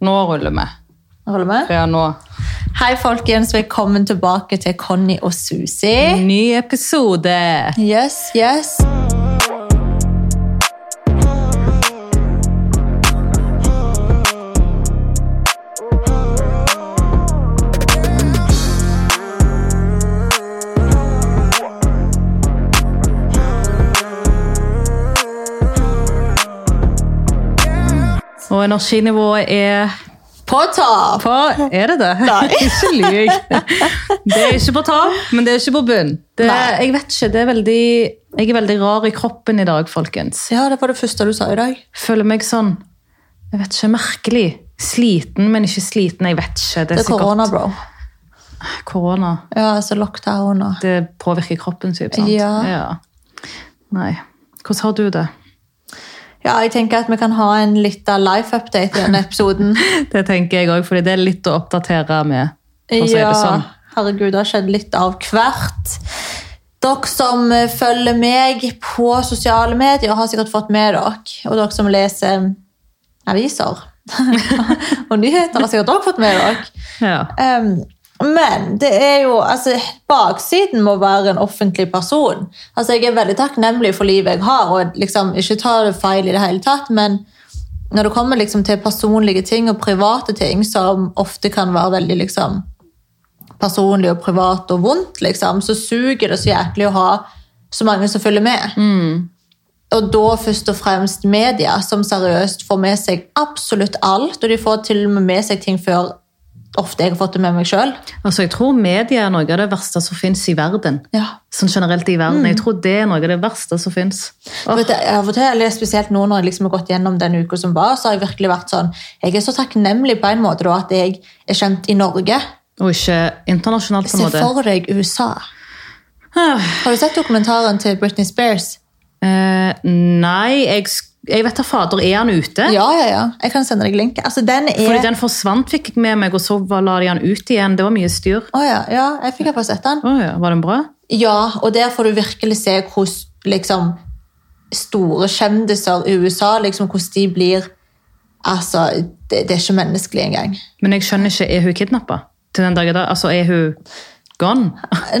Nå ruller vi. Ruller vi? Ja, nå. Hei, folkens. Velkommen tilbake til Conny og Susi. Ny episode. Yes, yes. Energinivået er På topp! på Er det det? Ikke lyv. Det er ikke på topp, men det er ikke på bunn. Det, jeg vet ikke, det er veldig, Jeg er veldig rar i kroppen i dag, folkens. Ja, det var det første du sa i dag. Føler meg sånn Jeg vet ikke, merkelig. Sliten, men ikke sliten. Jeg vet ikke. Det Det er er korona, bro. korona. Ja, altså lockdown og Det påvirker kroppen, typ, sant? Ja. Nei. Hvordan har du det? Ja, jeg tenker at vi kan ha en liten life-update i denne episoden. Det tenker jeg òg, fordi det er litt å oppdatere med. For å si det sånn. herregud, det har skjedd litt av hvert. Dere som følger meg på sosiale medier, har sikkert fått med dere. Og dere som leser aviser og nyheter, har sikkert også fått med dere. Ja. Um, men det er jo, altså, baksiden må være en offentlig person. Altså, Jeg er veldig takknemlig for livet jeg har, og liksom, ikke ta det feil i det hele tatt, men når det kommer liksom til personlige ting og private ting, som ofte kan være veldig liksom, personlig og privat og vondt, liksom, så suger det så jæklig å ha så mange som følger med. Og da først og fremst media, som seriøst får med seg absolutt alt, og de får til og med med seg ting før ofte jeg har fått det med meg sjøl. Altså, jeg tror media er noe av det verste som fins i verden. Ja. Sånn generelt i verden. Jeg tror det er noe av det verste som fins. Eller spesielt nå når jeg liksom har gått gjennom den uka som var, så har jeg virkelig vært sånn Jeg er så takknemlig på en måte da, at jeg er kjent i Norge. Og ikke internasjonalt, på en måte. Se for deg USA. Ah, Har du sett dokumentaren til Britney Spears? Uh, nei, jeg, sk- jeg vet da fader. Er han ute? Ja, ja, ja. Jeg kan sende deg link. Altså, den er Fordi den forsvant, fikk jeg med meg, og så la de han ut igjen. Det var mye styr. Oh, ja, ja, jeg fikk iallfall sett den. Oh, ja, Var den bra? Ja, og der får du virkelig se hvordan liksom, store kjendiser i USA liksom, hvordan de blir Altså, det, det er ikke menneskelig engang. Men jeg skjønner ikke, er hun kidnappa? Til den dag i dag? Altså, er hun gone?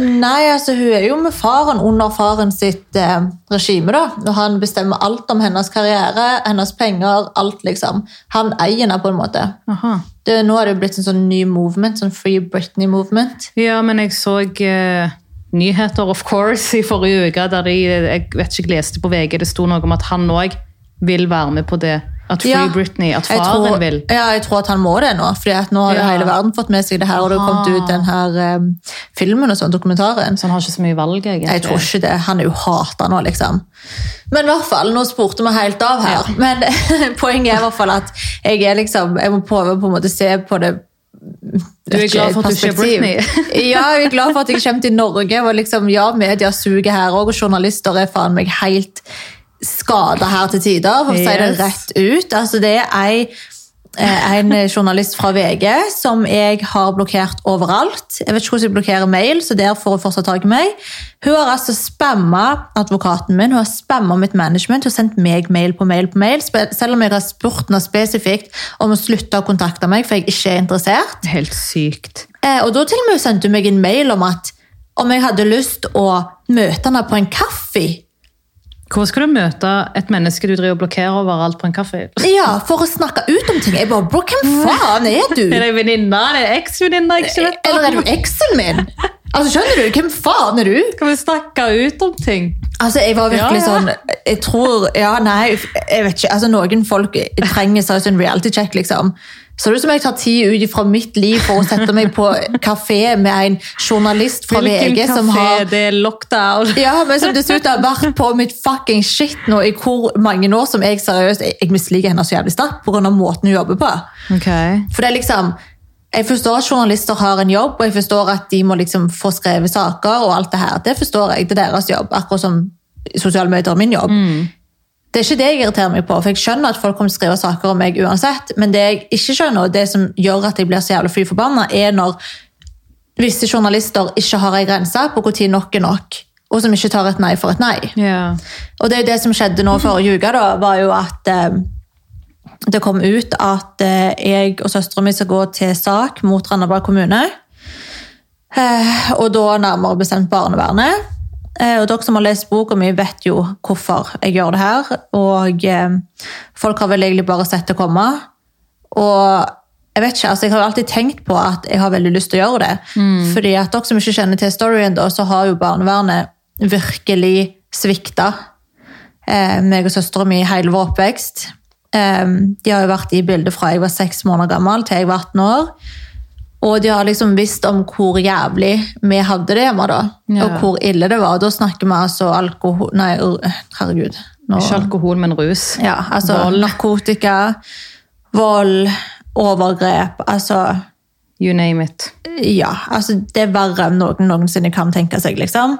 Nei, altså hun er jo med faren under faren sitt eh, regime, da. Og han bestemmer alt om hennes karriere, hennes penger, alt, liksom. Han eier henne på en måte. Aha. Det, nå er det jo blitt en sånn ny movement, sånn Free Britney-movement. Ja, men jeg så eh, nyheter, of course, i forrige uke, der de, jeg vet ikke, jeg leste på VG, det sto noe om at han òg vil være med på det. At Free Ja. Britney, at faren tror, vil. Ja, jeg tror at han må det nå, fordi at nå har Ja. hele verden fått med seg det her, og det har kommet ut den her um, filmen og sånn, dokumentaren. Så han har ikke så mye valg, egentlig. Jeg tror ikke det. Han er jo hata nå, liksom. Men i hvert fall, nå spurte vi helt av her. Men poenget er i hvert fall at jeg er liksom, jeg må prøve på en måte se på det Du er glad for at du ikke er Britney? ja, jeg er glad for at jeg kommer til Norge. Og liksom, ja, media suger her òg, og journalister er faen meg helt skada her til tider, for å si det rett ut. Altså, det er ei eh, en journalist fra VG som jeg har blokkert overalt. Jeg vet ikke hvordan jeg blokkerer mail, så der får hun fortsatt tak i meg. Hun har altså spamma advokaten min, hun har spamma mitt management og sendt meg mail på mail på mail, selv om jeg har spurt henne spesifikt om å slutte å kontakte meg, for jeg ikke er interessert. Helt sykt. Eh, og da til og med sendte hun meg en mail om at om jeg hadde lyst å møte henne på en kaffe. Hvorfor skal du møte et menneske du driver og blokkerer overalt på en kaffe? Ja, for å snakke ut om ting. Jeg bare, bro, hvem faen er du? Er det venninna? Er det om? Eller er du eksen min? Altså, skjønner du? Hvem faen er du? Kan vi snakke ut om ting? Altså, jeg var virkelig Ja, ja. sånn Jeg tror Ja, nei, jeg vet ikke. Altså, noen folk trenger seriøst en reality check, liksom. Så det ut som jeg tar tid ut fra mitt liv for å sette meg på kafé med en journalist fra Hvilken VG som kafé? har Det er lockdown. ja, men som dessuten har vært på mitt fucking shit nå i hvor mange år som jeg seriøst Jeg, jeg misliker henne så jævlig sterkt pga. måten hun jobber på. Ok. For det er liksom Jeg forstår at journalister har en jobb, og jeg forstår at de må liksom få skrevet saker og alt det her. Det forstår jeg. Det er deres jobb, akkurat som sosiale medier er min jobb. Det er ikke det jeg irriterer meg på, for jeg skjønner at folk kommer til å skrive saker om meg uansett, men det jeg ikke skjønner, og det som gjør at jeg blir så jævlig fly forbanna, er når visse journalister ikke har ei grense på når nok er nok, og som ikke tar et nei for et nei. Yeah. Og det er jo det som skjedde nå forrige uke, da, var jo at eh, det kom ut at eh, jeg og søstera mi skal gå til sak mot Randaberg kommune. Eh, og da nærmere bestemt barnevernet. Eh, og dere som har lest boka mi, vet jo hvorfor jeg gjør det her. Og eh, folk har vel egentlig bare sett det komme. Og jeg vet ikke, altså jeg har alltid tenkt på at jeg har veldig lyst til å gjøre det. Fordi at dere som ikke kjenner til storyen, da, så har jo barnevernet virkelig svikta eh, meg og søstera mi hele vår oppvekst. Eh, de har jo vært i bildet fra jeg var seks måneder gammel til jeg var 18 år. Og de har liksom visst om hvor jævlig vi hadde det hjemme da, Ja. og hvor ille det var. Da snakker vi altså alkohol Nei, herregud. Nå- Ikke alkohol, men rus. ja, altså Vold. narkotika, vold, overgrep. Altså You name it. Ja, altså det er verre enn noen noensinne kan tenke seg, liksom.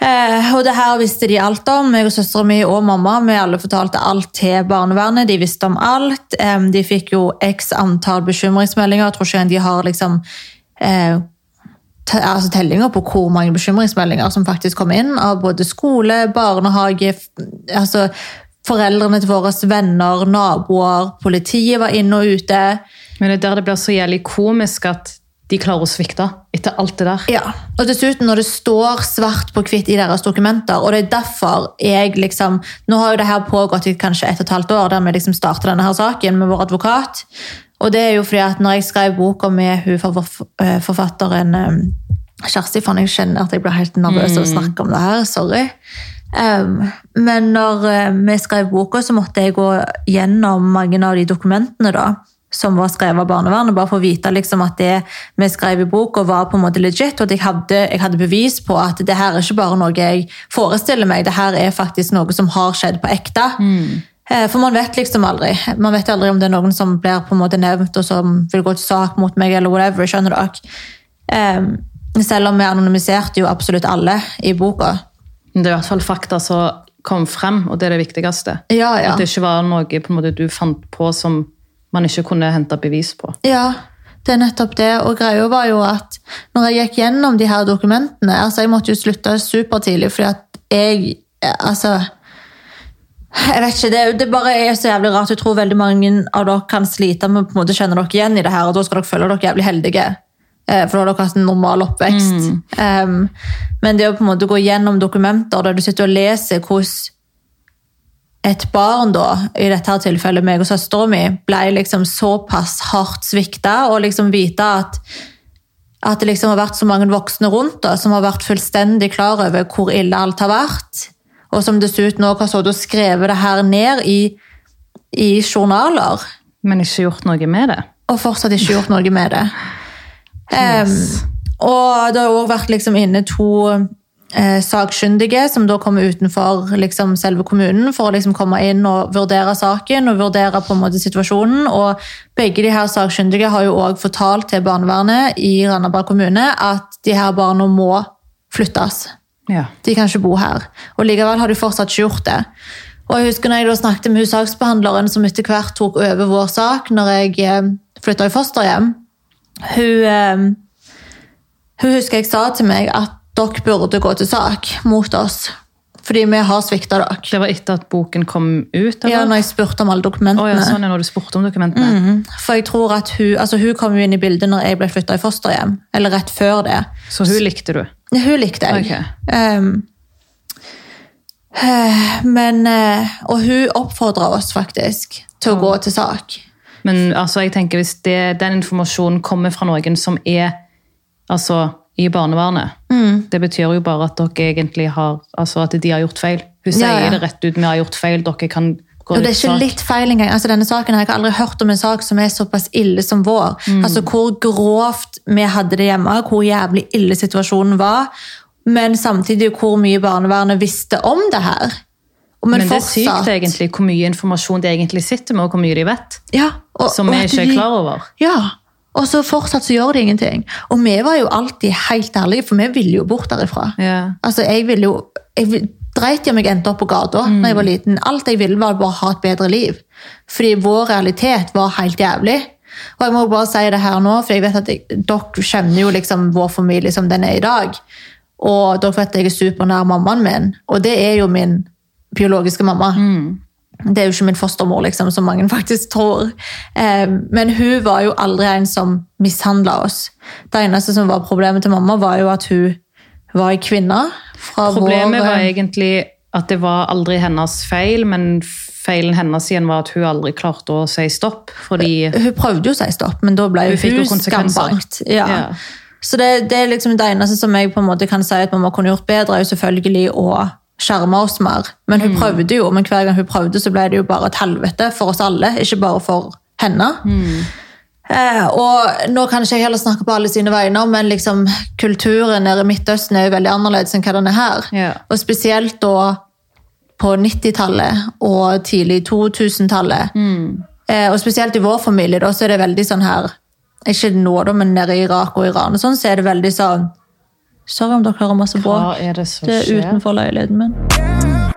Eh, og det her visste de alt om. meg og søstera mi og mamma vi alle fortalte alt til barnevernet. De visste om alt. Eh, de fikk jo x antall bekymringsmeldinger. Jeg tror ikke de har liksom eh, altså tellinger på hvor mange bekymringsmeldinger som faktisk kom inn av både skole, barnehage, altså foreldrene til våre venner, naboer, politiet var inne og ute. Men det er der det blir så jævlig komisk at de klarer å svikte etter alt det der. Ja, og dessuten når det står svart på hvitt i deres dokumenter, og det er derfor jeg liksom Nå har jo det her pågått i kanskje et og et halvt år, der vi liksom startet denne her saken med vår advokat. Og det er jo fordi at når jeg skrev boka med hun eh, forfatteren eh, Kjersti, faen, jeg kjenner at jeg blir helt nervøs av å snakke om det her. Sorry. Um, men når eh, vi skrev boka, så måtte jeg gå gjennom mange av de dokumentene da, som var skrevet av barnevernet, bare for å vite liksom, at det vi skrev i boka var på en måte legit, og at jeg hadde, jeg hadde bevis på at det her er ikke bare noe jeg forestiller meg, det her er faktisk noe som har skjedd på ekte. Mm. For man vet liksom aldri. Man vet aldri om det er noen som blir på en måte nevnt og som vil gå til sak mot meg, eller whatever, skjønner dere? Um, selv om vi anonymiserte jo absolutt alle i boka. Det er i hvert fall fakta som kom frem, og det er det viktigste. Ja, ja. At det ikke var noe måte, du fant på som man ikke kunne hente bevis på. Ja, det er nettopp det. Og greia var jo at når jeg gikk gjennom de her dokumentene altså Jeg måtte jo slutte supertidlig, fordi at jeg Altså Jeg vet ikke, det, det bare er så jævlig rart. Jeg tror veldig mange av dere kan slite med å på en måte kjenne dere igjen i det her, og da skal dere føle dere jævlig heldige. Eh, For da har dere hatt en normal oppvekst. Um, men det å på en måte gå gjennom dokumenter der du sitter og leser hvordan et barn, da, i dette tilfellet meg og søstera mi, ble liksom såpass hardt svikta, og liksom vite at, at det liksom har vært så mange voksne rundt da, som har vært fullstendig klar over hvor ille alt har vært, og som dessuten også har stått og skrevet det her ned i, i journaler, Men ikke gjort noe med det. og fortsatt ikke gjort noe med det. Em, og det har også vært liksom inne to eh, sakkyndige som da kommer utenfor liksom, selve kommunen for å liksom komme inn og vurdere saken og vurdere på en måte situasjonen. Og begge de her sakkyndige har jo også fortalt til barnevernet i Randaberg kommune at de her barna må flyttes. Ja. De kan ikke bo her. Og likevel har de fortsatt ikke gjort det. Og jeg husker når jeg da snakket med hun saksbehandleren som etter hvert tok over vår sak når jeg eh, flytta i fosterhjem. Hun, eh, hun husker jeg sa til meg at dere burde gå til sak mot oss. Fordi vi har svikta dere. Det var etter at boken kom ut? Ja, når jeg spurte om alle dokumentene. dokumentene. ja, sånn er når du spurte om dokumentene. Mhm. For jeg tror at hun, altså hun kom jo inn i bildet når jeg ble flytta i fosterhjem. Eller rett før det. Så hun likte du? Hun likte jeg. Ok. Um, men eh, Og hun oppfordra oss faktisk til å gå til sak. Men altså, jeg tenker hvis det, den informasjonen kommer fra noen som er altså, i barnevernet, Mm. det betyr jo bare at dere egentlig har altså at de har gjort feil. Hun sier Ja, ja. det rett ut, vi har gjort feil, dere kan gå Og det er ikke sak. litt feil engang. Altså, denne saken har Jeg har aldri hørt om en sak som er såpass ille som vår. Mm. Altså Hvor grovt vi hadde det hjemme, hvor jævlig ille situasjonen var. Men samtidig hvor mye barnevernet visste om det her. Men, Men det er sykt egentlig hvor mye informasjon de egentlig sitter med, og hvor mye de vet. ja, og, Som vi ikke er klar over. Ja, og så fortsatt så gjør de ingenting. Og vi var jo alltid helt ærlige, for vi ville jo bort derifra. Yeah. Altså, jeg ville jo jeg dreit i om jeg endte opp på gata Mm. når jeg var liten. Alt jeg ville, var bare ha et bedre liv. Fordi vår realitet var helt jævlig. Og jeg må bare si det her nå, for jeg vet at jeg, dere kjenner jo liksom vår familie som den er i dag. Og dere vet at jeg er supernær mammaen min, og det er jo min biologiske mamma. Mm. Det er jo ikke min fostermor, liksom, som mange faktisk tror. Eh, men hun var jo aldri en som mishandla oss. Det eneste som var problemet til mamma, var jo at hun var ei kvinne. Problemet vår, var egentlig at det var aldri hennes feil, men feilen hennes igjen var at hun aldri klarte å si stopp. Fordi Hun prøvde jo å si stopp, men da ble Hun hun, skambankt. Ja. Ja. Så det, det er liksom det eneste som jeg på en måte kan si at mamma kunne gjort bedre, er jo selvfølgelig å skjerme oss mer. Men Mm. hun prøvde jo, men hver gang hun prøvde, så ble det jo bare et helvete for oss alle, ikke bare for henne. Mm. Eh, og nå kan ikke jeg heller snakke på alle sine vegne, men liksom, kulturen nede i Midtøsten er jo veldig annerledes enn hva den er her. Ja. Og spesielt da på 90-tallet og tidlig 2000-tallet. Eh, og spesielt i vår familie da, så er det veldig sånn her Ikke nå, da, men nede i Irak og Iran og sånn, så er det veldig sånn Sorry om dere hører masse bråk. hva er det som Det er utenfor leiligheten min.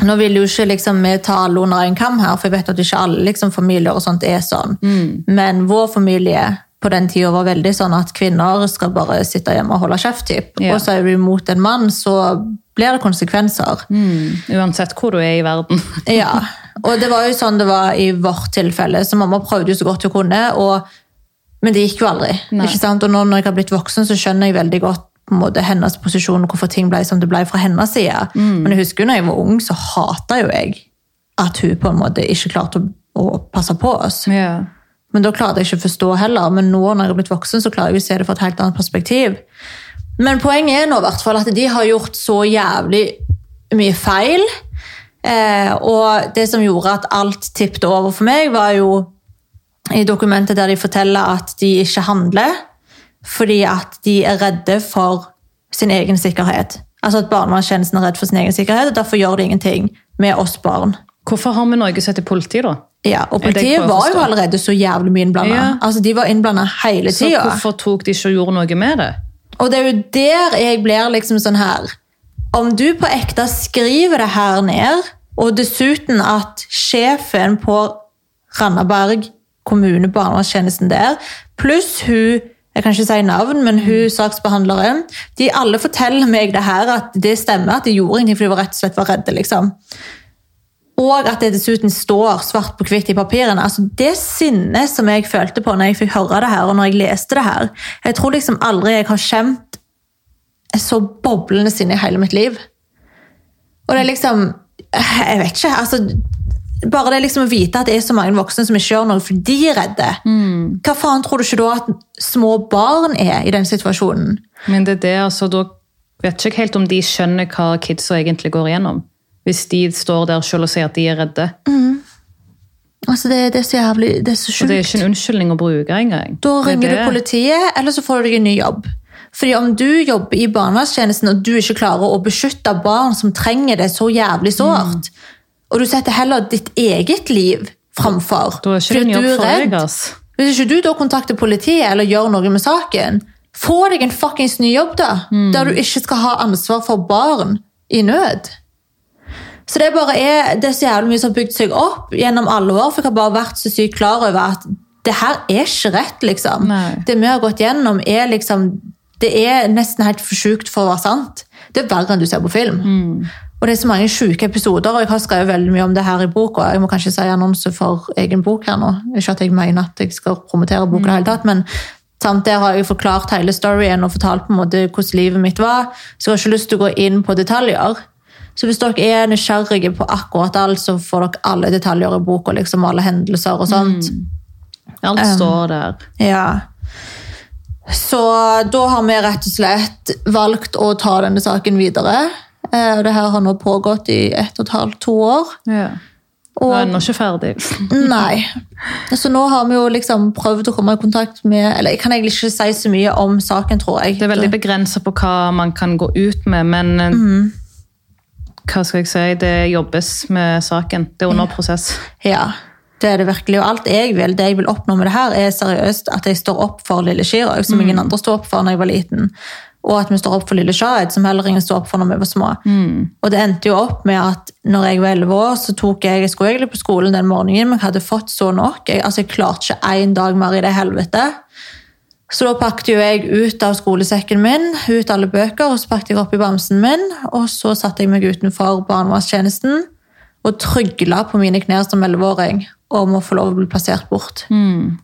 Nå vil jo ikke liksom, vi ta alle under en kam her, for jeg vet at ikke alle liksom, familier og sånt er sånn. Mm. Men vår familie på den tida var veldig sånn at kvinner skal bare sitte hjemme og holde kjeft. typ. Ja. Og så er du imot en mann, så blir det konsekvenser. Mm, uansett hvor du er i verden. Ja, og det var jo sånn det var i vårt tilfelle, så mamma prøvde jo så godt hun kunne, og, men det gikk jo aldri. Nei. Ikke sant? Og nå når jeg har blitt voksen, så skjønner jeg veldig godt måte, hennes posisjon, og hvorfor ting ble som det ble fra hennes side. Men jeg husker når jeg var ung, så hata jo jeg at hun på en måte ikke klarte å, å passe på oss. Ja. Men da klarte jeg ikke å forstå heller. Men nå når jeg har blitt voksen, så klarer jeg å se det fra et helt annet perspektiv. Men poenget er nå i hvert fall at de har gjort så jævlig mye feil. Eh, og det som gjorde at alt tippet over for meg, var jo i dokumentet der de forteller at de ikke handler fordi at de er redde for sin egen sikkerhet. Altså at barnevernstjenesten er redd for sin egen sikkerhet, og derfor gjør de ingenting med oss barn. Hvorfor har vi Norge sett til politi, da? Ja, og det Politiet var jo allerede så jævlig mye innblanda. Ja. Altså, de var innblanda hele Så hvorfor tok de ikke og gjorde noe med det? Og det er jo der jeg blir liksom sånn her Om du på ekte skriver det her ned, og dessuten at sjefen på Randaberg kommune, barnevernstjenesten der, pluss hun jeg kan ikke si navn, men hun saksbehandleren, de alle forteller meg det her, at det stemmer, at de gjorde ingenting fordi de var rett og slett var redde. liksom. Og at det dessuten står svart på hvitt i papirene. altså Det sinnet som jeg følte på når jeg fikk høre det her, og når jeg leste det her Jeg tror liksom aldri jeg har kjent et så boblende sinne i hele mitt liv. Og det er liksom Jeg vet ikke. altså bare det liksom å vite at det er så mange voksne som ikke gjør noe fordi de er redde. Hva faen tror du ikke da at små barn er i den situasjonen? Men det er det, altså, da vet ikke helt om de skjønner hva kidsa egentlig går igjennom. Hvis de står der selv og sier at de er redde. Altså det, det er så jævlig, det er så sjukt. Og det er ikke en unnskyldning å bruke engang. Da er ringer du politiet, eller så får du deg en ny jobb. Fordi om du jobber i barnevernstjenesten og du ikke klarer å beskytte barn som trenger det så jævlig sårt, og du setter heller ditt eget liv framfor Da er ikke du redd. Hvis ikke du da kontakter politiet eller gjør noe med saken, få deg en fuckings ny jobb, da. Mm. Der du ikke skal ha ansvar for barn i nød. Så det, bare er, det er så jævlig mye som har bygd seg opp gjennom alle år. For jeg har bare vært så sykt klar over at det her er ikke rett, liksom. Nei. Det vi har gått gjennom, er liksom Det er nesten helt for sjukt for å være sant. Det er verre enn du ser på film. Og det er så mange sjuke episoder, og jeg har skrevet veldig mye om det her i boka. Jeg må kanskje si annonse for egen bok her nå. Ikke at jeg mener at jeg skal promotere boka i det hele tatt, men sant, der har jeg forklart hele storyen og fortalt på en måte hvordan livet mitt var. Så jeg har ikke lyst til å gå inn på detaljer. Så hvis dere er nysgjerrige på akkurat alt, så får dere alle detaljer i boka, liksom alle hendelser og sånt. Alt står der. Ja. Så da har vi rett og slett valgt å ta denne saken videre. Eh, og Det her har nå pågått i ett og et halvt, to år. Ja. Og, er ennå ikke ferdig. nei. Så nå har vi jo liksom prøvd å komme i kontakt med Eller jeg kan egentlig ikke si så mye om saken, tror jeg. Det er veldig begrenset på hva man kan gå ut med, men Mhm. hva skal jeg si, det jobbes med saken. Det er under prosess. Ja, det er det virkelig. Og alt jeg vil, det jeg vil oppnå med det her, er seriøst at jeg står opp for lille Chirag, som ingen andre sto opp for når jeg var liten. Og at vi står opp for lille Shahid, som heller ingen sto opp for når vi var små. Og det endte jo opp med at når jeg var 11 år, så tok jeg, jeg skulle egentlig på skolen den morgenen, men jeg hadde fått så nok. Jeg, altså, jeg klarte ikke én dag mer i det helvete. Så da pakket jo jeg ut av skolesekken min, ut alle bøker, og så pakket jeg opp i bamsen min, og så satte jeg meg utenfor barnevernstjenesten og trygla på mine knær som 11-åring om å få lov å bli plassert bort.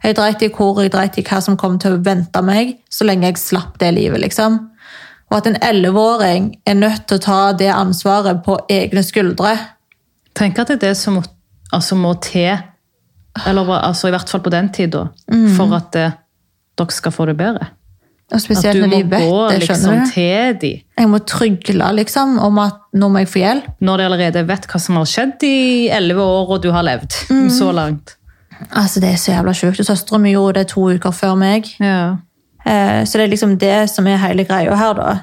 Jeg dreit i hvor, jeg dreit i hva som kom til å vente meg, så lenge jeg slapp det livet, liksom. Og at en 11-åring er nødt til å ta det ansvaret på egne skuldre. Tenk at det er det som må, altså må til, eller altså i hvert fall på den tida, for at det, dere skal få det bedre. Og spesielt når de vet gå det, liksom du. de, Jeg må trygle liksom, om at nå må jeg få hjelp. når de allerede vet hva som har skjedd i elleve år, og du har levd så langt. Altså, Det er så jævla sjukt. Søstera mi gjorde det to uker før meg. Ja. Eh, Så det er liksom det som er hele greia her, da.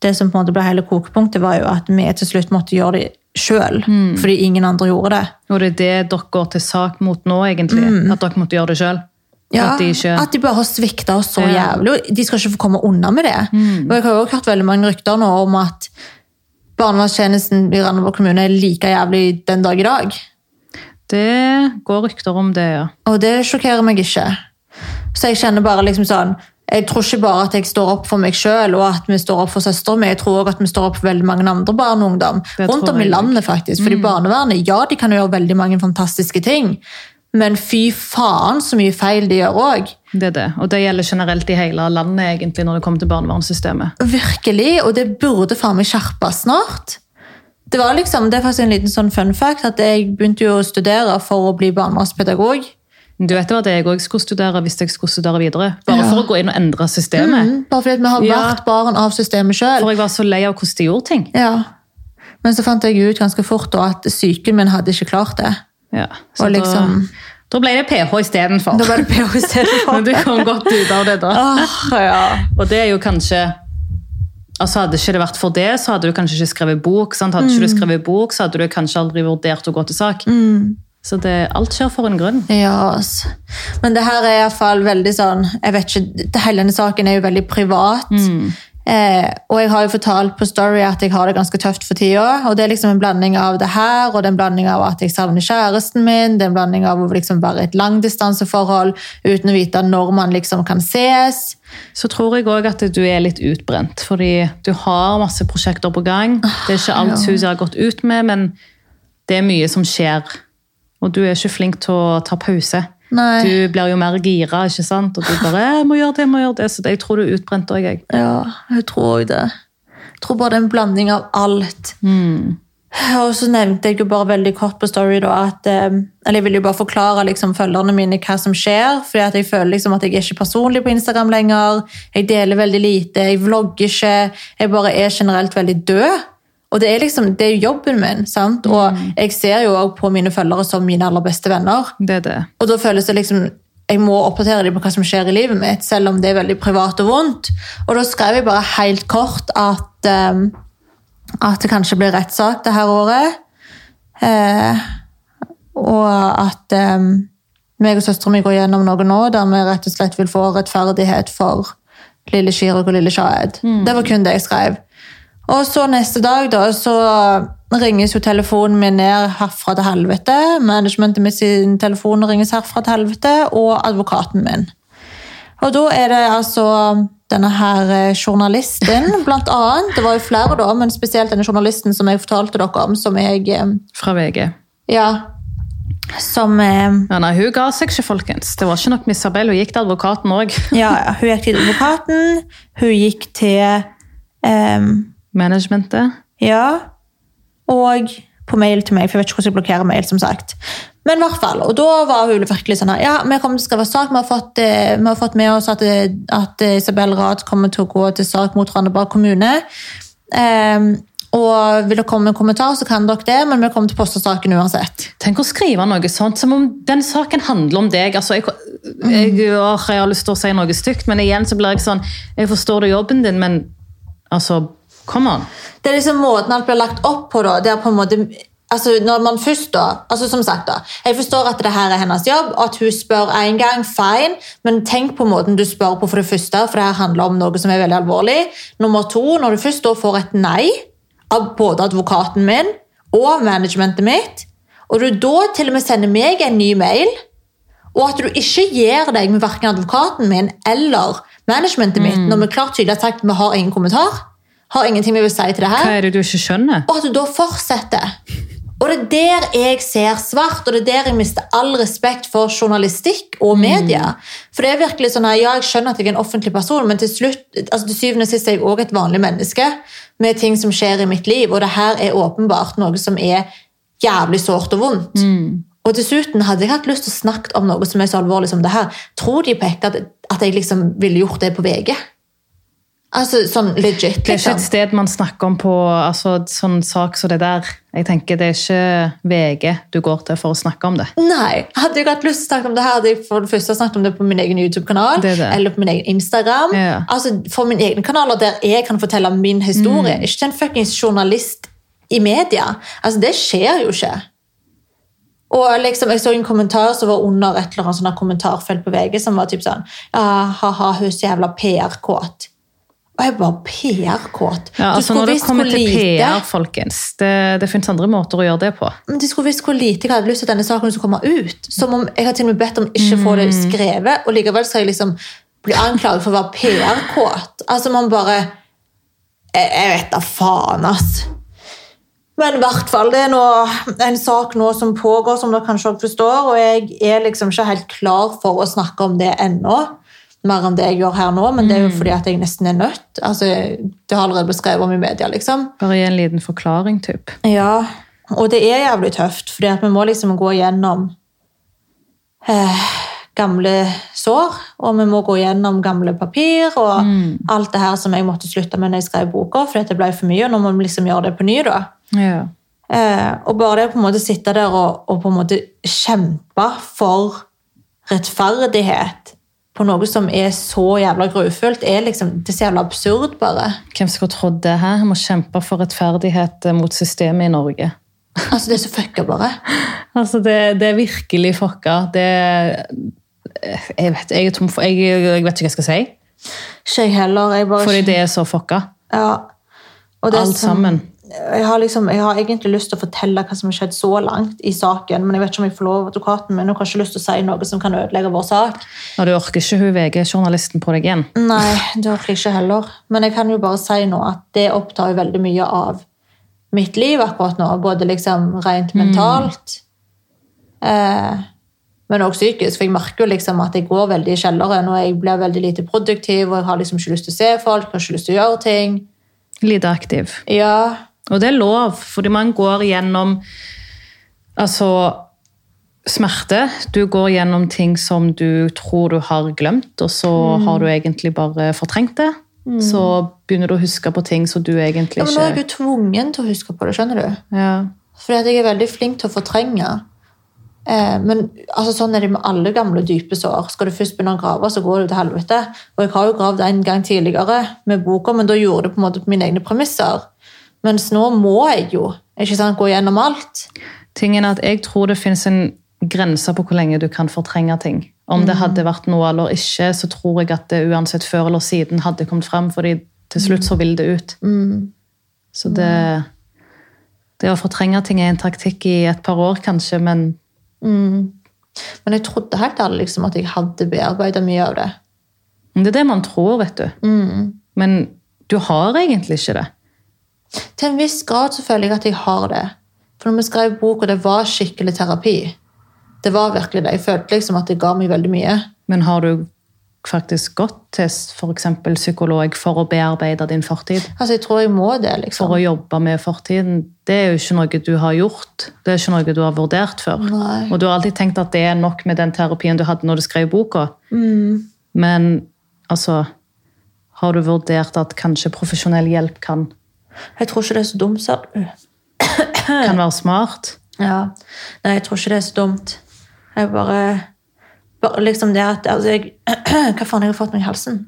Det som på en måte ble hele kokepunktet, var jo at vi til slutt måtte gjøre det sjøl. Fordi ingen andre gjorde det. Og det er det dere går til sak mot nå, egentlig. At dere måtte gjøre det sjøl. Ja, at de ikke at de bare har svikta oss så Ja. jævlig. De skal ikke få komme unna med det. Og Jeg har jo hørt veldig mange rykter nå om at barnevernstjenesten i Randaberg kommune er like jævlig den dag i dag. Det går rykter om det, ja. Og det sjokkerer meg ikke. Så jeg kjenner bare liksom sånn Jeg tror ikke bare at jeg står opp for meg sjøl og at vi står opp for søstera mi. Jeg tror også at vi står opp for veldig mange andre barn og ungdom. Rundt om i landet, faktisk. Fordi barnevernet, ja, de kan jo gjøre veldig mange fantastiske ting. Men fy faen så mye feil de gjør òg. Det er det. Og det gjelder generelt i hele landet, egentlig, når det kommer til barnevernssystemet. Virkelig, og det burde faen meg skjerpes snart. Det var liksom, det er faktisk en liten sånn fun fact at jeg begynte jo å studere for å bli barnevernspedagog. Du vet jo at jeg òg skulle studere hvis jeg skulle studere videre. Bare Ja. for å gå inn og endre systemet. Mm, bare fordi vi har Ja. vært barn av systemet sjøl. For jeg var så lei av hvordan de gjorde ting. Ja. Men så fant jeg ut ganske fort at psyken min hadde ikke klart det. Ja. Så Og liksom- da, da ble det PH istedenfor. Da ble det PH istedenfor. Men du kom godt ut av det, da. Oh, ja. Og det er jo kanskje altså Hadde ikke det vært for det, så hadde du kanskje ikke skrevet bok. Sant? Hadde ikke du skrevet bok, så hadde du kanskje aldri vurdert å gå til sak. Så det, alt skjer for en grunn. Ja, altså. Men det her er i hvert fall veldig sånn jeg vet ikke, Hele denne saken er jo veldig privat. Eh, og jeg har jo fortalt på Story at jeg har det ganske tøft for tida. Og det er liksom en blanding av det her, og det er en blanding av at jeg savner kjæresten min. Det er en blanding av å liksom være i et langdistanseforhold uten å vite når man liksom kan ses. Så tror jeg òg at du er litt utbrent, fordi du har masse prosjekter på gang. Det er ikke alt huset har gått ut med, men det er mye som skjer. Og du er ikke flink til å ta pause. Nei. Du blir jo mer gira, ikke sant? Og du bare «Jeg 'må gjøre det', jeg må gjøre det'. Så det, jeg tror du er utbrent òg, jeg. Ja, jeg tror også det. Jeg tror bare det er en blanding av alt. Og så nevnte jeg jo bare veldig kort på Story da, at eh, Eller jeg vil jo bare forklare liksom, følgerne mine hva som skjer. fordi at jeg føler liksom at jeg er ikke personlig på Instagram lenger. Jeg deler veldig lite, jeg vlogger ikke. Jeg bare er generelt veldig død. Og det er liksom, det er jo jobben min. sant? Og jeg ser jo også på mine følgere som mine aller beste venner. Det er det. Og da føles det liksom jeg må oppdatere dem på hva som skjer i livet mitt, selv om det er veldig privat og vondt. Og da skrev jeg bare helt kort at, um, at det kanskje blir rettssak det her året. Eh, og at um, meg og søstera mi går gjennom noe nå der vi rett og slett vil få rettferdighet for lille Chirag og lille Shahed. Det var kun det jeg skrev. Og så neste dag da, så ringes jo telefonen min ned herfra til helvete. Managementet mitt sin telefon ringes herfra til helvete, og advokaten min. Og da er det altså denne her eh, journalisten, blant annet. Det var jo flere da, men spesielt denne journalisten som jeg fortalte dere om, som jeg eh, Fra VG. Ja. Som eh, Ja, nei, hun ga seg ikke, folkens. Det var ikke nok Miss Abel, Hun gikk til advokaten òg. Ja, ja. Hun gikk til advokaten. Hun gikk til ehm, Managementet. Ja. Og på mail til meg, for jeg vet ikke hvordan jeg blokkerer mail, som sagt. Men i hvert fall, og da var hun virkelig sånn her, ja, vi kommer til å skrive sak, vi har fått, eh, vi har fått med oss at, eh, at Isabel Rad kommer til å gå til sak mot Randaberg kommune. Um, og vil dere komme med en kommentar, så kan dere det, men vi kommer til å poste saken uansett. Tenk å skrive noe sånt, som om den saken handler om deg. Altså, jeg, jeg, åh, jeg har lyst til å si noe stygt, men igjen så blir jeg sånn Jeg forstår det jobben din, men altså Come on. Det er liksom måten alt blir lagt opp på. da, det er på en måte, altså når man først da, altså som sagt da, Jeg forstår at det her er hennes jobb, og at hun spør én gang, fine, men tenk på måten du spør på for det første, for det her handler om noe som er veldig alvorlig. Nummer to, når du først da får et nei av både advokaten min og managementet mitt, og du da til og med sender meg en ny mail, og at du ikke gir deg med hverken advokaten min eller managementet mitt, når vi klart tydelig har sagt vi har ingen kommentar, har ingenting vi vil si til det her, Hva er det du ikke skjønner? og at du da fortsetter Og det er der jeg ser svart, og det er der jeg mister all respekt for journalistikk og media. For det er virkelig sånn her, ja, jeg skjønner at jeg er en offentlig person, men til slutt, altså til syvende og sist er jeg også et vanlig menneske med ting som skjer i mitt liv, og det her er åpenbart noe som er jævlig sårt og vondt. Og dessuten hadde jeg hatt lyst til å snakke om noe som er så alvorlig som det her. Tror de på ekte at, at jeg liksom ville gjort det på VG? Altså sånn legit, Det er ikke liksom. et sted man snakker om på altså, sånn sak som det der. Jeg tenker Det er ikke VG du går til for å snakke om det. Nei, Hadde jeg hatt lyst til å snakke om det her, hadde jeg for det første snakket om det på min egen YouTube-kanal er eller på min egen Instagram. Ja. Altså For mine egne kanaler der jeg kan fortelle min historie. Mm. Ikke en fuckings journalist i media. Altså Det skjer jo ikke. Og liksom, Jeg så en kommentar som var under et eller annet sånn kommentarfelt på VG, som var typ sånn ja, Ha-ha, hun er så jævla PR-kåt. Og jeg bare PR-kåt? Ja, altså Når det kommer til lite- PR, folkens, det, det finnes andre måter å gjøre det på. men de skulle visst hvor lite jeg hadde lyst til at denne saken skulle komme ut. Som om jeg har til og med bedt om ikke å få det Mm. skrevet, og likevel skal jeg liksom bli anklaget for å være PR-kåt. Altså, man bare Jeg, jeg vet da faen, ass. Men i hvert fall, det er nå en sak nå som pågår, som dere kanskje også forstår, og jeg er liksom ikke helt klar for å snakke om det ennå. Mer enn det jeg gjør her nå, men det er jo fordi at jeg nesten er nødt. Altså, Det har allerede blitt skrevet om i media, liksom. Bare gi en liten forklaring, typ. Ja, og det er jævlig tøft, fordi at vi må liksom gå gjennom eh, gamle sår, og vi må gå gjennom gamle papir, og alt det her som jeg måtte slutte med når jeg skrev boka, fordi det ble for mye, og nå må vi liksom gjøre det på ny da. Ja. Eh, og bare det å på en måte sitte der og, og på en måte kjempe for rettferdighet på noe som er så jævla grufullt, er liksom, det er så jævla absurd bare. Hvem skulle trodd det her? Må kjempe for rettferdighet eh, mot systemet i Norge. Altså, det er så fucka bare. Altså, det, det er virkelig fucka. Det jeg vet, jeg, er tom for, jeg, jeg vet ikke hva jeg skal si. Ikke jeg heller. Jeg bare Fordi det er så fucka. Ja. Er Alt som- sammen. Jeg har, liksom, jeg har egentlig lyst til å fortelle hva som har skjedd så langt i saken, men jeg vet ikke om jeg får lov av advokaten min, og har ikke lyst til å si noe som kan ødelegge vår sak. Og du orker ikke hun VG-journalisten på deg igjen. Nei, det orker jeg ikke heller. Men jeg kan jo bare si nå at det opptar jo veldig mye av mitt liv akkurat nå, både liksom rent mentalt, eh, men også psykisk, for jeg merker jo liksom at jeg går veldig i kjelleren, og jeg blir veldig lite produktiv, og jeg har liksom ikke lyst til å se folk, jeg har ikke lyst til å gjøre ting. Lite aktiv. Ja, Og det er lov, fordi man går gjennom altså, smerte. Du går gjennom ting som du tror du har glemt, og så Mm. har du egentlig bare fortrengt det. Så begynner du å huske på ting som du egentlig ikke Ja, men nå er du tvungen til å huske på det, skjønner du? ja. Fordi jeg er veldig flink til å fortrenge. Eh, men altså, sånn er det med alle gamle dype sår. Skal du først begynne å grave, så går det til helvete. Og jeg har jo gravd en gang tidligere med boka, men da gjorde det på en måte på mine egne premisser. Mens nå må jeg jo ikke sant, gå gjennom alt. Tingen er at jeg tror det finnes en grense på hvor lenge du kan fortrenge ting. Om det hadde vært noe eller ikke, så tror jeg at det uansett før eller siden hadde kommet frem, fordi til slutt så vil det ut. Så det, det å fortrenge ting er en taktikk i et par år kanskje, men Men jeg trodde helt ærlig liksom, at jeg hadde bearbeidet mye av det. det er det man tror, vet du. Men du har egentlig ikke det. Til en viss grad så føler jeg at jeg har det. For når vi skrev boka, det var skikkelig terapi. Det var virkelig det. Jeg følte liksom at det ga meg veldig mye. Men har du faktisk gått til f.eks. psykolog for å bearbeide din fortid? Altså, Jeg tror jeg må det, liksom. For å jobbe med fortiden? Det er jo ikke noe du har gjort. Det er ikke noe du har vurdert før. Nei. Og du har alltid tenkt at det er nok med den terapien du hadde når du skrev boka. Men altså Har du vurdert at kanskje profesjonell hjelp kan, Jeg tror ikke det er så dumt, sa du. kan være smart? Ja. Nei, jeg tror ikke det er så dumt. Jeg bare, bare liksom det at altså jeg, Hva faen jeg har fått meg i halsen?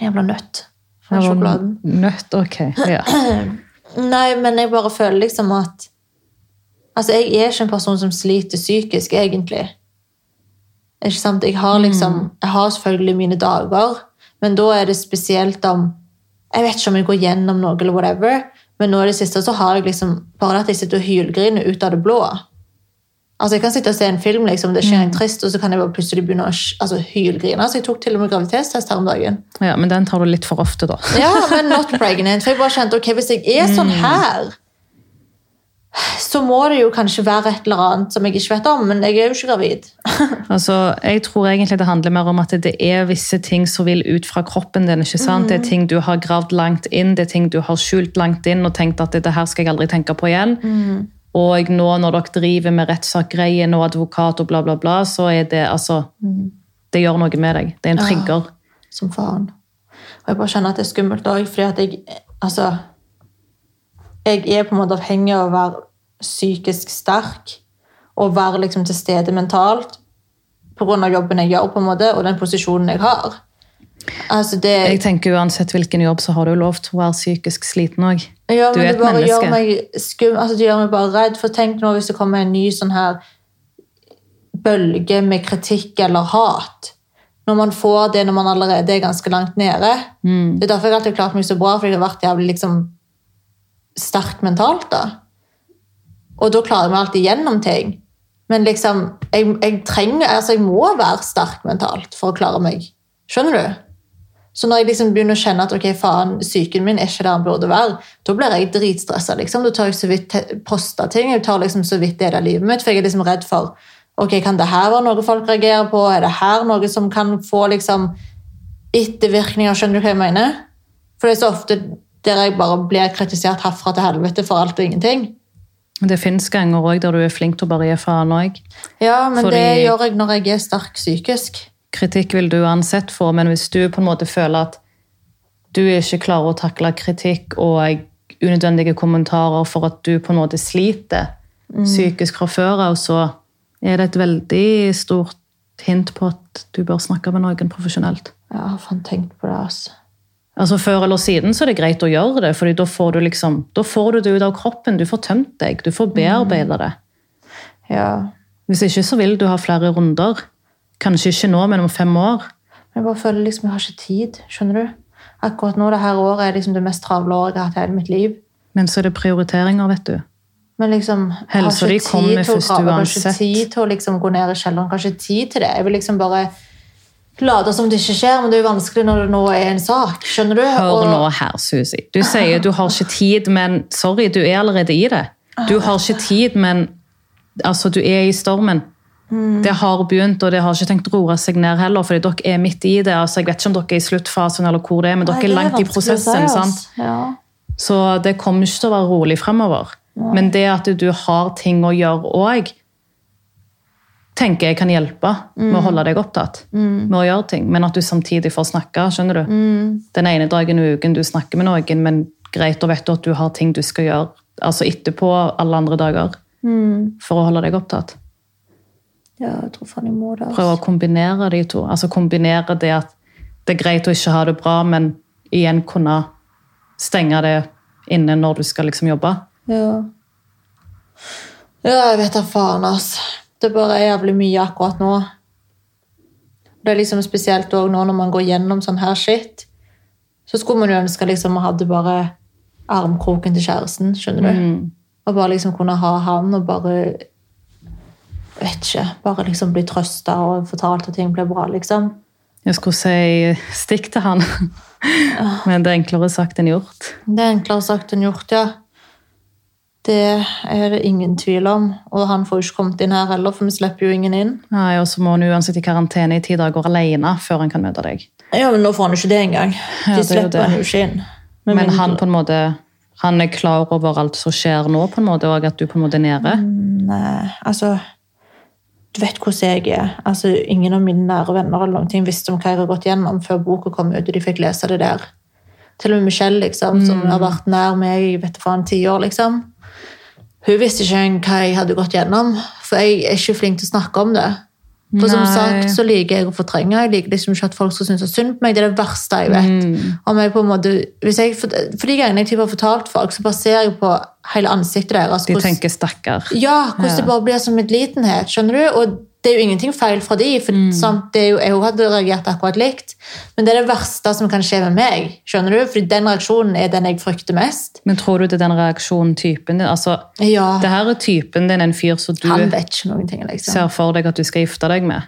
Jævla nøtt fra sjokoladen. Nøtt, ok. Ja. Nei, men jeg bare føler liksom at Altså, jeg er ikke en person som sliter psykisk, egentlig. Ikke sant? Jeg har liksom Jeg har selvfølgelig mine dager, men da er det spesielt om Jeg vet ikke om jeg går gjennom noe, eller whatever, men nå i det siste så har jeg liksom bare at jeg sitter og hylgriner ut av det blå. Altså, Jeg kan sitte og se en film, liksom, det skjer en trist, og så kan jeg bare plutselig begynne å altså, hylgrine. Altså, jeg tok til og med graviditetstest her om dagen. ja, Men den tar du litt for ofte, da. Ja, men not pregnant. For jeg bare kjente, ok, hvis jeg er sånn her så må det jo kanskje være et eller annet som jeg ikke vet om, men jeg er jo ikke gravid. Altså, jeg tror egentlig det handler mer om at det er visse ting som vil ut fra kroppen din. ikke sant? Det er ting du har gravd langt inn, det er ting du har skjult langt inn og tenkt at dette her skal jeg aldri tenke på igjen. Og nå når dere driver med rettssakgreier og advokat og bla, bla, bla, så er det altså Det gjør noe med deg. Det er en trigger. Som faen. Og jeg bare kjenner at det er skummelt òg, fordi at jeg Altså Jeg er på en måte avhengig av å være psykisk sterk og være liksom til stede mentalt pga. jobben jeg gjør, på en måte, og den posisjonen jeg har. Altså det, Jeg tenker Uansett hvilken jobb, så har du lov til å være psykisk sliten òg. Ja, Du er et menneske. gjør meg skum, altså det gjør meg bare redd. For tenk nå hvis det kommer en ny sånn her bølge med kritikk eller hat. Når man får det når man allerede er ganske langt nede. Mm. Det er derfor jeg alltid har klart meg så bra, fordi jeg har vært jævlig liksom sterk mentalt. da. Og da klarer meg alltid gjennom ting. Men liksom, jeg, jeg trenger, altså jeg må være sterk mentalt for å klare meg. Skjønner du? Så når jeg liksom begynner å kjenne at ok, faen, psyken min er ikke der den burde være, da blir jeg dritstressa. Liksom. Da tar jeg så vidt posta ting. Jeg tar liksom så vidt det er livet mitt, for jeg er liksom redd for ok, kan det her være noe folk reagerer på? Er det her noe som kan få liksom ettervirkninger? Skjønner du hva jeg mener? For det er så ofte der jeg bare blir kritisert herfra til helvete for alt og ingenting. Det fins ganger òg der du er flink til å bare gi faen òg. Ja, men Fordi- det gjør jeg når jeg er sterk psykisk. Kritikk vil du uansett få, men hvis du på en måte føler at du ikke klarer å takle kritikk og unødvendige kommentarer for at du på en måte sliter psykisk fra før av, så er det et veldig stort hint på at du bør snakke med noen profesjonelt. Jeg har faen tenkt på det, altså. Altså Før eller siden så er det greit å gjøre det, for da får du liksom, da får du det ut av kroppen. Du får tømt deg, du får bearbeida det. Ja. Hvis ikke så vil du ha flere runder. Kanskje ikke nå, men om fem år. Men jeg bare føler liksom jeg har ikke tid, skjønner du? Akkurat nå, det her året er liksom det mest travle året jeg har hatt i hele mitt liv. Men så er det prioriteringer, vet du. Men liksom, Helsa di kommer først grave, jeg har ikke tid til å liksom gå ned i kjelleren, jeg har ikke tid til det. Jeg vil liksom bare late som det ikke skjer, men det er jo vanskelig når det nå er en sak, skjønner du? Hør Og- nå her, Susi. Du sier du har ikke tid, men sorry, du er allerede i det. Du har ikke tid, men altså, du er i stormen. Det har begynt, og det har ikke tenkt å roe seg ned heller, fordi dere er midt i det. Altså, jeg vet ikke om dere er i sluttfasen, eller hvor det er, men dere Nei, er langt langt i prosessen. si, sant? Ja. Så det kommer ikke til å være rolig fremover. Men det at du har ting å gjøre òg, tenker jeg kan hjelpe med å holde deg opptatt. med å gjøre ting, Men at du samtidig får snakke. skjønner du? Den ene dagen i uken du snakker med noen, men greit, da vet du at du har ting du skal gjøre altså etterpå alle andre dager. For å holde deg opptatt. ja, jeg tror faen jeg må det. Altså. Prøve å kombinere de to. Altså kombinere det at det er greit å ikke ha det bra, men igjen kunne stenge det inne når du skal liksom jobbe. Ja. ja, jeg vet da faen, ass. Det bare er jævlig mye akkurat nå. Det er liksom spesielt òg nå når man går gjennom sånn her shit. Så skulle man jo ønske liksom man hadde bare armkroken til kjæresten, skjønner du? Og bare liksom kunne ha han og bare Vet ikke. Bare liksom bli trøsta og fortalt at ting blir bra, liksom. Jeg skulle si stikk til han, men det er enklere sagt enn gjort. Det er enklere sagt enn gjort, ja. Det er det ingen tvil om. Og han får jo ikke kommet inn her heller, for vi slipper jo ingen inn. Nei, Og så må han uansett i karantene i ti dager alene før han kan møte deg. Ja, men nå får han ikke det engang. De er slipper han jo ikke inn. Men, Men han på en måte, han er klar over alt som skjer nå, på en måte, og at du på en måte er nede. Nei, altså Du vet hvordan jeg er. Altså, Ingen av mine nære venner eller noen ting visste om hva jeg har gått gjennom før boka kom ut, og de fikk lese det der. Til og med Michelle, liksom, som Mm. har vært nær meg i vet faen, ti år, liksom. Hun visste ikke hva jeg hadde gått gjennom, for jeg er ikke flink til å snakke om det. For som sagt så liker jeg å fortrenge. Jeg liker liksom ikke at folk skal synes synd på meg. Det er det verste jeg vet. Mm. Om jeg på en måte, jeg, for, for de gangene jeg har fortalt folk, så baserer jeg på hele ansiktet deres. De tenker 'stakkar'. ja, hvordan Ja. det bare blir som medlidenhet, skjønner du? Og det er jo ingenting feil fra de, for Mm. sant, er jo, jeg hadde reagert akkurat likt. Men det er det verste som kan skje med meg, skjønner du? Fordi den reaksjonen er den jeg frykter mest. Men tror du det er den reaksjonen typen din Altså, Ja, det her er typen din, en fyr som du ting, liksom. ser for deg at du skal gifte deg med.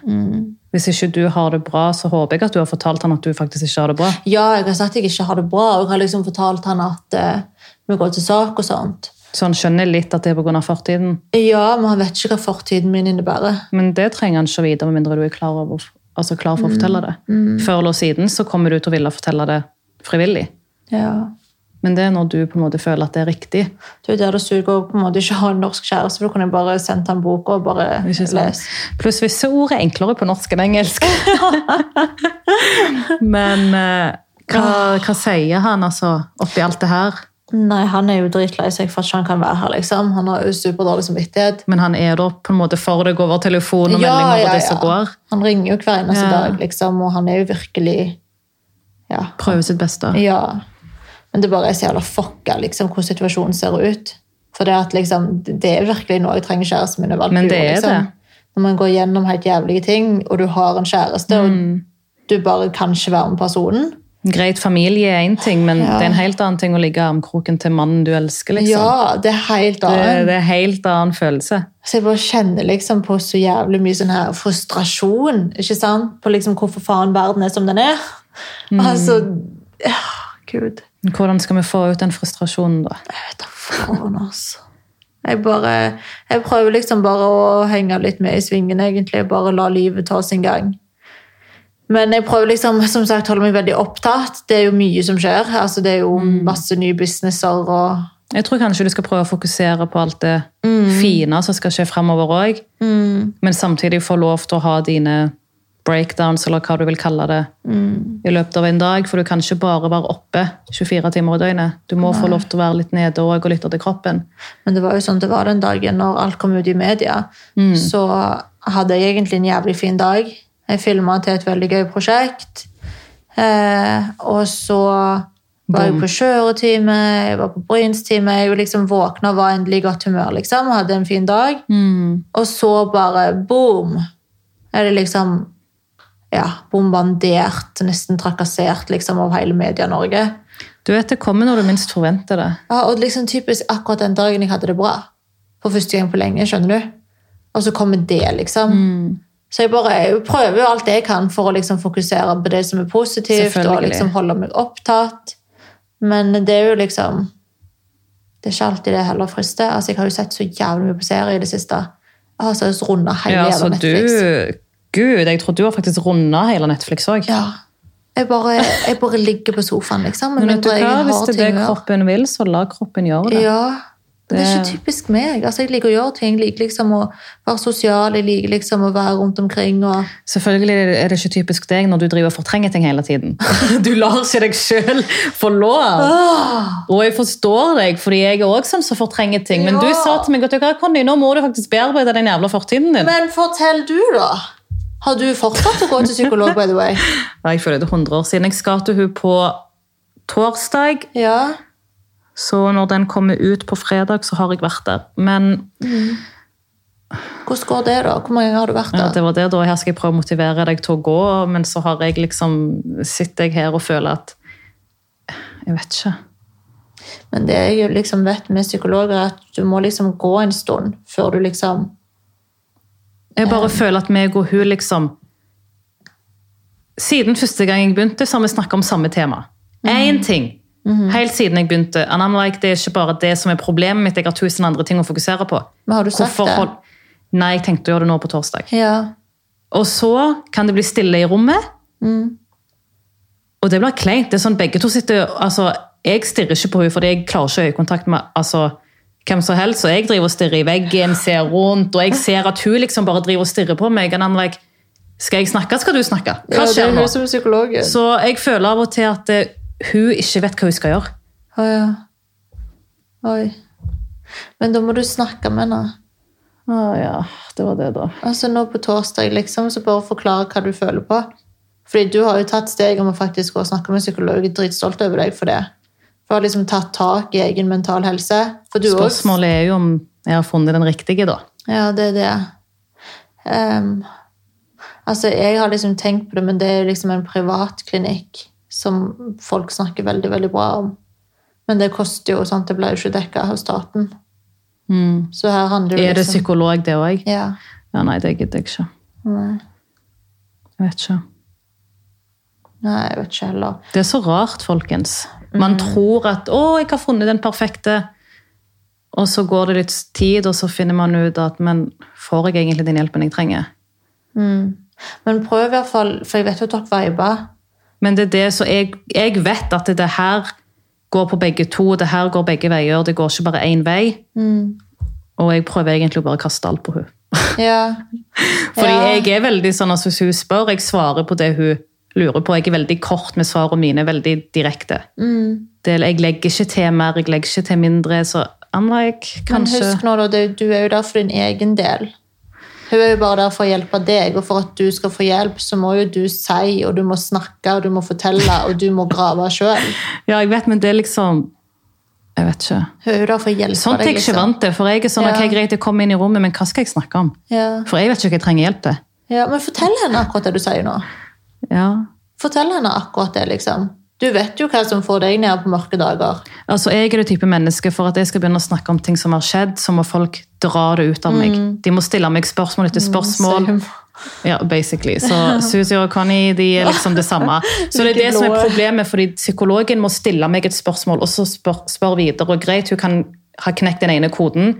Hvis ikke du har det bra, så håper jeg at du har fortalt han at du faktisk ikke har det bra. Ja, jeg har sagt at jeg ikke har det bra, og jeg har liksom fortalt han at uh, vi går til sak og sånt. Så han skjønner litt at det er pga. fortiden. Ja, men han vet ikke hva fortiden min innebærer. Men det trenger han ikke å vite, med mindre du er klar, over, altså klar for å fortelle det. Før eller siden så kommer du til å ville fortelle det frivillig. Ja. Men det er når du på en måte føler at det er riktig. Det er jo der det suger å på en måte ikke ha en norsk kjæreste, for da kunne jeg bare sendt ham boka og bare lese. Pluss visse ord er enklere på norsk enn engelsk. Men eh, hva, hva sier han altså oppi alt det her? Nei, han er jo dritlei seg for at ikke han kan være her, liksom. Han har jo superdårlig samvittighet. Men han er da på en måte for deg over telefon og Ja, meldinger ja, og det som går. Han ringer jo hver eneste Ja. dag, liksom, og han er jo virkelig Ja. Prøver sitt beste. ja. Men det bare er så jævla fucka liksom, hvordan situasjonen ser ut. For det, at, liksom, det er virkelig noe jeg trenger kjæresten min over alt Men det er liksom. det. Når man går gjennom helt jævlige ting, og du har en kjæreste, Mm. og du bare kan ikke være med personen Greit, familie er én ting, men Ja. det er en helt annen ting å ligge i armkroken til mannen du elsker. liksom. Ja, det er helt Det, det er helt annen følelse. Så jeg bare kjenner liksom på så jævlig mye sånn her frustrasjon. ikke sant? På liksom hvorfor faen verden er som den er. Mm. Altså ja, Gud. Hvordan skal vi få ut den frustrasjonen, da? Jeg vet da faen, altså. Jeg, bare, jeg prøver liksom bare å henge litt med i svingen, egentlig. Bare la livet ta sin gang. Men jeg prøver liksom, som sagt, holde meg veldig opptatt. Det er jo mye som skjer. Altså, det er jo masse nye businesser og Jeg tror kanskje du skal prøve å fokusere på alt det Mm. fine som skal skje fremover òg, men samtidig få lov til å ha dine breakdowns, eller hva du vil kalle det, Mm. i løpet av en dag. For du kan ikke bare være oppe 24 timer i døgnet. Du må få lov til å være litt nede òg og lytte til kroppen. Men det var jo sånn det var den dagen når alt kom ut i media. Så hadde jeg egentlig en jævlig fin dag. Jeg filma til et veldig gøy prosjekt. Eh, og så var jeg på kjøretime, jeg var på brynstime. Jeg liksom våkna og var endelig i godt humør liksom, hadde en fin dag. Og så bare boom! Er det liksom ja, bombardert, nesten trakassert liksom, av hele Media-Norge. Du vet, det kommer når du minst forventer det. Ja, og liksom typisk akkurat den dagen jeg hadde det bra. For første gang på lenge, skjønner du? Og så kommer det, liksom. Så jeg bare jeg prøver alt jeg kan for å liksom fokusere på det som er positivt, og liksom holde meg opptatt. Men det er jo liksom Det er ikke alltid det heller frister. Altså, jeg har jo sett så jævlig mye på serier i det siste. Jeg har seriøst runda hele Ja, altså, Netflix. du Gud, jeg tror du har faktisk runda hele Netflix òg. Ja. Jeg bare, jeg bare ligger på sofaen, liksom. Men, Men vet du hva, hvis det er det kroppen vil, så la kroppen gjøre det. Ja, det er ikke typisk meg. Altså, jeg liker å gjøre ting. Jeg liker liksom å være sosial, jeg liker liksom å være rundt omkring. Og... Selvfølgelig er det ikke typisk deg når du driver og fortrenger ting hele tiden. Du lar ikke deg sjøl få lov. Og jeg forstår deg, fordi jeg er også sånn som fortrenger ting. Men du sa til meg at «Ja, Conny, nå må du faktisk bearbeide den jævla fortiden din. Men fortell du, da. Har du fortsatt å gå til psykolog, by the way? Nei, Jeg føler det er 100 år siden. Jeg skal til hun på torsdag, Ja. Så når den kommer ut på fredag, så har jeg vært der. Men Hvordan går det, da? Hvor mange har du vært ja, der? det var det da. Her skal jeg prøve å motivere deg til å gå, men så har jeg liksom sitter jeg her og føler at Jeg vet ikke. Men det jeg liksom vet med psykologer, er at du må liksom gå en stund før du liksom Jeg bare føler at meg og hun liksom Siden første gang jeg begynte, så har vi snakket om samme tema. Én ting. Helt siden jeg begynte. And I'm like, det er ikke bare det som er problemet mitt, jeg har tusen andre ting å fokusere på. Men har du sagt Hvorfor det? hold- Nei, jeg tenkte å gjøre det nå på torsdag. Ja. Og så kan det bli stille i rommet. Og det blir kleint. Det er sånn begge to sitter altså, Jeg stirrer ikke på henne, fordi jeg klarer ikke øyekontakt med altså, hvem som helst. Og jeg driver og stirrer i veggen, ser rundt, og jeg ser at hun liksom bare driver og stirrer på meg. And I'm like, skal jeg snakke, skal du snakke? Hva ja, det skjer er nå? hun som er psykologen. Så jeg føler av og til at eh, hun ikke vet hva hun skal gjøre. Å ja. Oi. Men da må du snakke med henne. Å ja, det var det, da. Altså nå på torsdag, liksom, så bare forklare hva du føler på. Fordi du har jo tatt steg om å faktisk gå og snakke med psykolog. Jeg er dritstolt over deg for det. For å ha liksom tatt tak i egen mental helse. For du Spørsmålet er jo om jeg har funnet den riktige, da. Ja, det er det. Um, altså, jeg har liksom tenkt på det, men det er jo liksom en privatklinikk som folk snakker veldig, veldig bra om. Men det koster jo, sant? det blir jo ikke dekka av staten. Så her handler det Er det liksom psykolog, det òg? Ja. Ja, nei, det gidder jeg ikke. Nei. Jeg vet ikke. Nei, jeg vet ikke heller. Det er så rart, folkens. Man Mm. tror at 'å, jeg har funnet den perfekte'. Og så går det litt tid, og så finner man ut at men får jeg egentlig den hjelpen jeg trenger? Men prøv i hvert fall, for jeg vet jo at dere viber. Men det er det, så jeg, jeg vet at det her går på begge to. Det her går begge veier. Det går ikke bare én vei. Og jeg prøver egentlig å bare kaste alt på henne. Ja. Fordi Ja. jeg er veldig sånn at hvis hun spør, jeg svarer på det hun lurer på. Jeg er veldig kort med svarene mine, veldig direkte. Det, jeg legger ikke til mer, jeg legger ikke til mindre. Så Anna-jeg Men husk nå, da, du er jo der for din egen del. Hun er jo bare der for å hjelpe deg, og for at du skal få hjelp, så må jo du si, og du må snakke, og du må fortelle, og du må grave sjøl. Ja, jeg vet, men det er liksom Jeg vet ikke. Hun er jo der for å hjelpe Sånt er deg. jeg ikke vant til. For jeg er sånn, Ja. ok, greit, jeg kommer inn i rommet, men hva skal jeg snakke om? Ja. For jeg vet ikke hva jeg trenger hjelp til. ja, Men fortell henne akkurat det du sier nå. Ja. Fortell henne akkurat det, liksom. Du vet jo hva som får deg ned på mørke dager. Altså, Jeg er det type menneske for at jeg skal begynne å snakke om ting som har skjedd, så må folk dra det ut av meg. De må stille meg spørsmål etter spørsmål. Mm, Ja, basically. Så Suzy og Connie de er liksom det samme. Så det er det som er problemet, fordi psykologen må stille meg et spørsmål, og så spør, spør videre. Og greit, hun kan ha knekt den ene koden,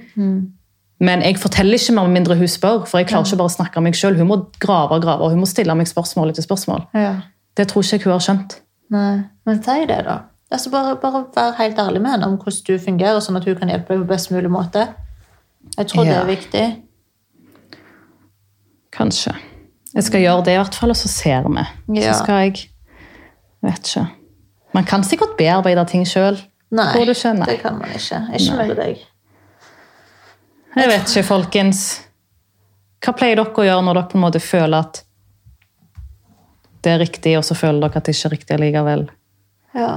men jeg forteller ikke mer med mindre hun spør, for jeg klarer ikke bare å snakke om meg sjøl. Hun må grave og grave, og hun må stille meg spørsmål etter spørsmål. Ja. Det tror ikke jeg hun har skjønt. Nei, men si det, da. Altså bare, bare vær helt ærlig med henne om hvordan du fungerer, sånn at hun kan hjelpe deg på best mulig måte. Jeg tror det er viktig. Kanskje. Jeg skal gjøre det i hvert fall, og så ser vi. Ja. Så skal jeg Vet ikke. Man kan sikkert bearbeide ting sjøl. Nei. det kan man ikke. Ikke med deg. Jeg vet ikke, folkens. Hva pleier dere å gjøre når dere på en måte føler at det er riktig, og så føler dere at det ikke er riktig likevel? Ja.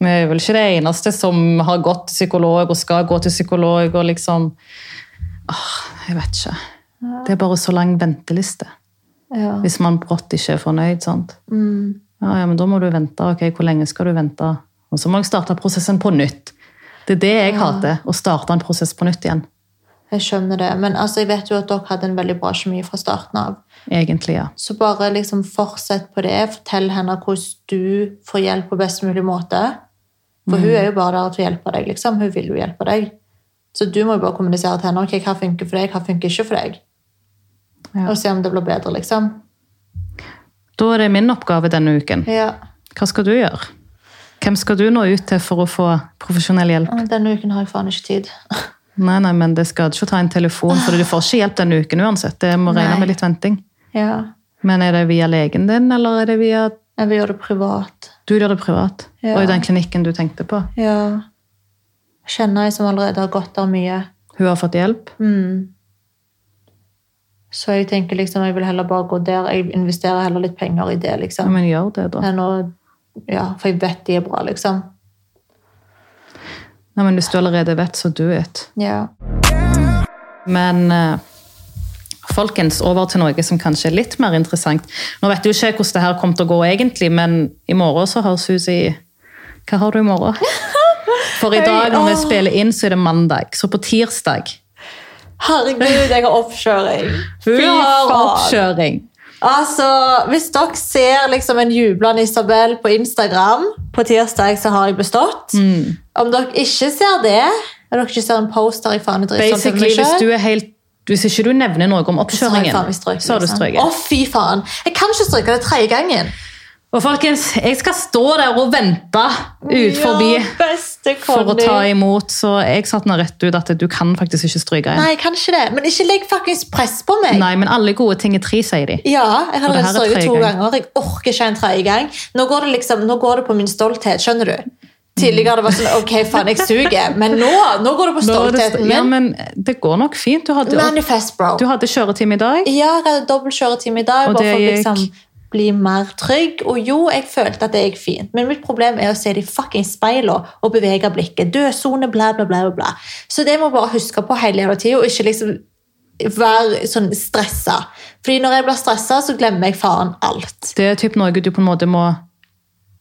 Vi er vel ikke det eneste som har gått til psykolog og skal gå til psykolog og liksom Åh, Jeg vet ikke. Det er bare så lang venteliste. ja. Hvis man brått ikke er fornøyd. sant? Mm. Ja, ja, men da må du vente. Ok, hvor lenge skal du vente? Og så må jeg starte prosessen på nytt. Det er det jeg hater. Å starte en prosess på nytt igjen. Jeg skjønner det. Men altså, jeg vet jo at dere hadde en veldig bra kjemi fra starten av. Egentlig, ja. Så bare liksom fortsett på det. Fortell henne hvordan du får hjelp på best mulig måte. For hun er jo bare der til å hjelpe deg. liksom. Hun vil jo hjelpe deg. Så du må jo bare kommunisere til henne ok, hva funker for deg, hva funker ikke for deg. Ja. Og se om det blir bedre, liksom. Da er det min oppgave denne uken. Ja. Hva skal du gjøre? Hvem skal du nå ut til for å få profesjonell hjelp? Denne uken har jeg faen ikke tid. Nei, nei, men det skal ikke ta en telefon, for du får ikke hjelp denne uken uansett. Det må regne med litt venting. Ja. Men er det via legen din, eller er det via Jeg vil gjøre det privat. Du gjør det privat? Ja. Og i den klinikken du tenkte på? Ja. Kjenner jeg som allerede har gått der mye. Hun har fått hjelp? Mm. Så jeg tenker liksom, jeg vil heller bare gå der. Jeg investerer heller litt penger i det, Ja, liksom. men gjør det, da. Å Ja, for jeg vet de er bra, liksom. Nei, men hvis du allerede vet, så do it. Ja. Men eh, folkens, over til noe som kanskje er litt mer interessant. Nå vet du ikke hvordan det her kommer til å gå egentlig, men i morgen så har Susi Hva har du i morgen? For i dag når vi spiller inn, så er det mandag. Så på tirsdag Herregud, jeg har oppkjøring. Hun har oppkjøring. Altså, Hvis dere ser liksom en jublende Isabel på Instagram på tirsdag, så har jeg bestått. Mm. Om dere ikke ser det, og dere ikke ser en post der jeg faen er over Basically, meg hvis du er helt hvis ikke du nevner noe om oppkjøringen, så har du liksom. strøket. Å, fy faen. Jeg kan ikke stryke det tredje gangen. Og folkens, jeg skal stå der og vente ut forbi Ja, for å ta imot, så jeg satte nå rett ut at du kan faktisk ikke stryke igjen. Nei, jeg kan ikke det. Men ikke legg fuckings press på meg. Nei, men alle gode ting er tre, sier de. Ja, jeg har er strøket to gang. ganger. Jeg orker ikke en tredje gang. Nå går, det liksom, nå går det på min stolthet, skjønner du? Tidligere det var sånn, ok, faen, jeg suger. Men nå, nå går det på stoltheten min. Ja, men det går nok fint. Du hadde, Manifest, bro. du hadde kjøretime i dag. Ja, jeg hadde dobbelt kjøretime i dag, Og bare for å liksom bli mer trygg. Og jo, jeg følte at det gikk fint, men mitt problem er å se de fucking speilene og bevege blikket. Dødsone, bla, bla, bla, bla. Så det må bare huske på hele tida, og ikke liksom være sånn stressa. Fordi når jeg blir stressa, så glemmer jeg faen alt. Det er typ noe du på en måte må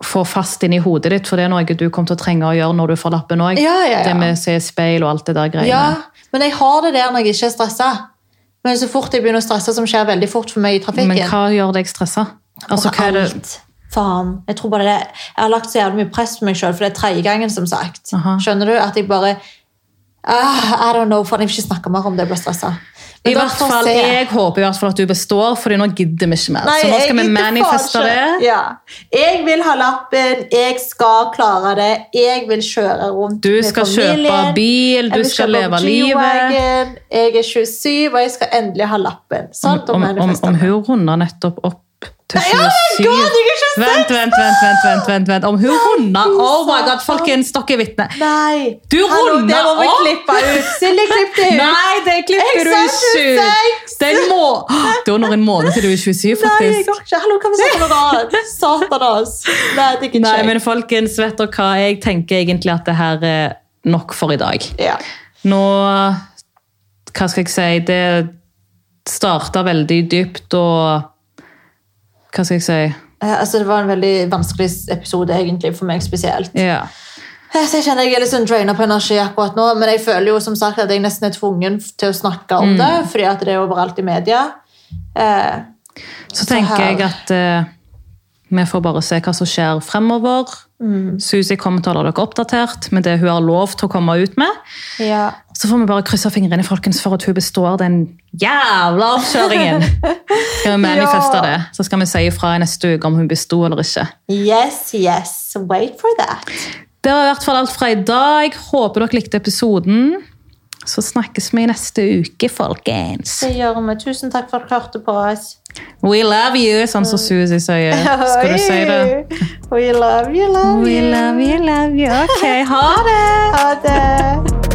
få fast inn i hodet ditt, for det er noe du kommer til å trenge å gjøre når du får lappen òg. Ja, ja, ja. Det med å se speil og alt det der greiene. Ja, men jeg har det der når jeg ikke er stressa. Men så fort jeg begynner å stresse, som skjer veldig fort for meg i trafikken Men hva gjør deg stressa? Altså, hva er det. Faen. Jeg tror bare det Jeg har lagt så jævlig mye press på meg sjøl, for det er tredje gangen, som sagt. Aha. Skjønner du? At jeg bare Ah, I don't know, faen, jeg vil ikke snakke mer om det. Jeg blir stressa. I hvert fall, Jeg håper i hvert fall at du består, Fordi nå gidder vi ikke mer. Nei, så nå skal vi manifeste det. Ja. Jeg vil ha lappen, jeg skal klare det. Jeg vil kjøre rundt Du med skal kjøpe bil, du skal leve livet. Jeg er 27, og jeg skal endelig ha lappen. Sånn, Om, om, om, om hun runder nettopp opp til Nei, oh my 27 God, jeg er 26! Vent, vent, vent. vent, vent. Om hun runder Oh my god, folkens, dere er vitne. Du runda! Det ut. Silje, klippet ut. Nei, det klipper du ikke ut! 26! Den må Det var når en måned til du er 27, Nei, jeg faktisk. går ikke. Hallo, hva vi snakke om noe? Satanas. Nei, det er ikke Nei, men folkens, vet dere hva? Jeg tenker egentlig at det her er nok for i dag. Ja. Nå Hva skal jeg si? Det starta veldig dypt og Hva skal jeg si? Eh, Altså, det var en veldig vanskelig episode egentlig for meg spesielt. Ja. Eh, Så jeg kjenner jeg er litt sånn draina på energi akkurat nå, men jeg føler jo som sagt at jeg nesten er tvungen til å snakke Mm. om det, fordi at det er overalt i media. Eh, Så tenker her- jeg at eh, vi får bare se hva som skjer fremover. Susi kommer til å holde dere oppdatert med det hun har lov til å komme ut med. ja. Så får vi bare krysse fingrene folkens, for at hun består den jævla avkjøringen. Skal vi manifeste Ja. det, så skal vi si ifra neste uke om hun besto eller ikke. Yes, yes. Wait for that. Det var i hvert fall alt fra i dag. Håper dere likte episoden. Så snakkes vi neste uke, folkens. Det gjør vi. Tusen takk for at dere hørte på oss. We love you, sånn som Susie sier. Skal du si det? We love you, love you. We love you, love you. Ok, ha det! Ha det.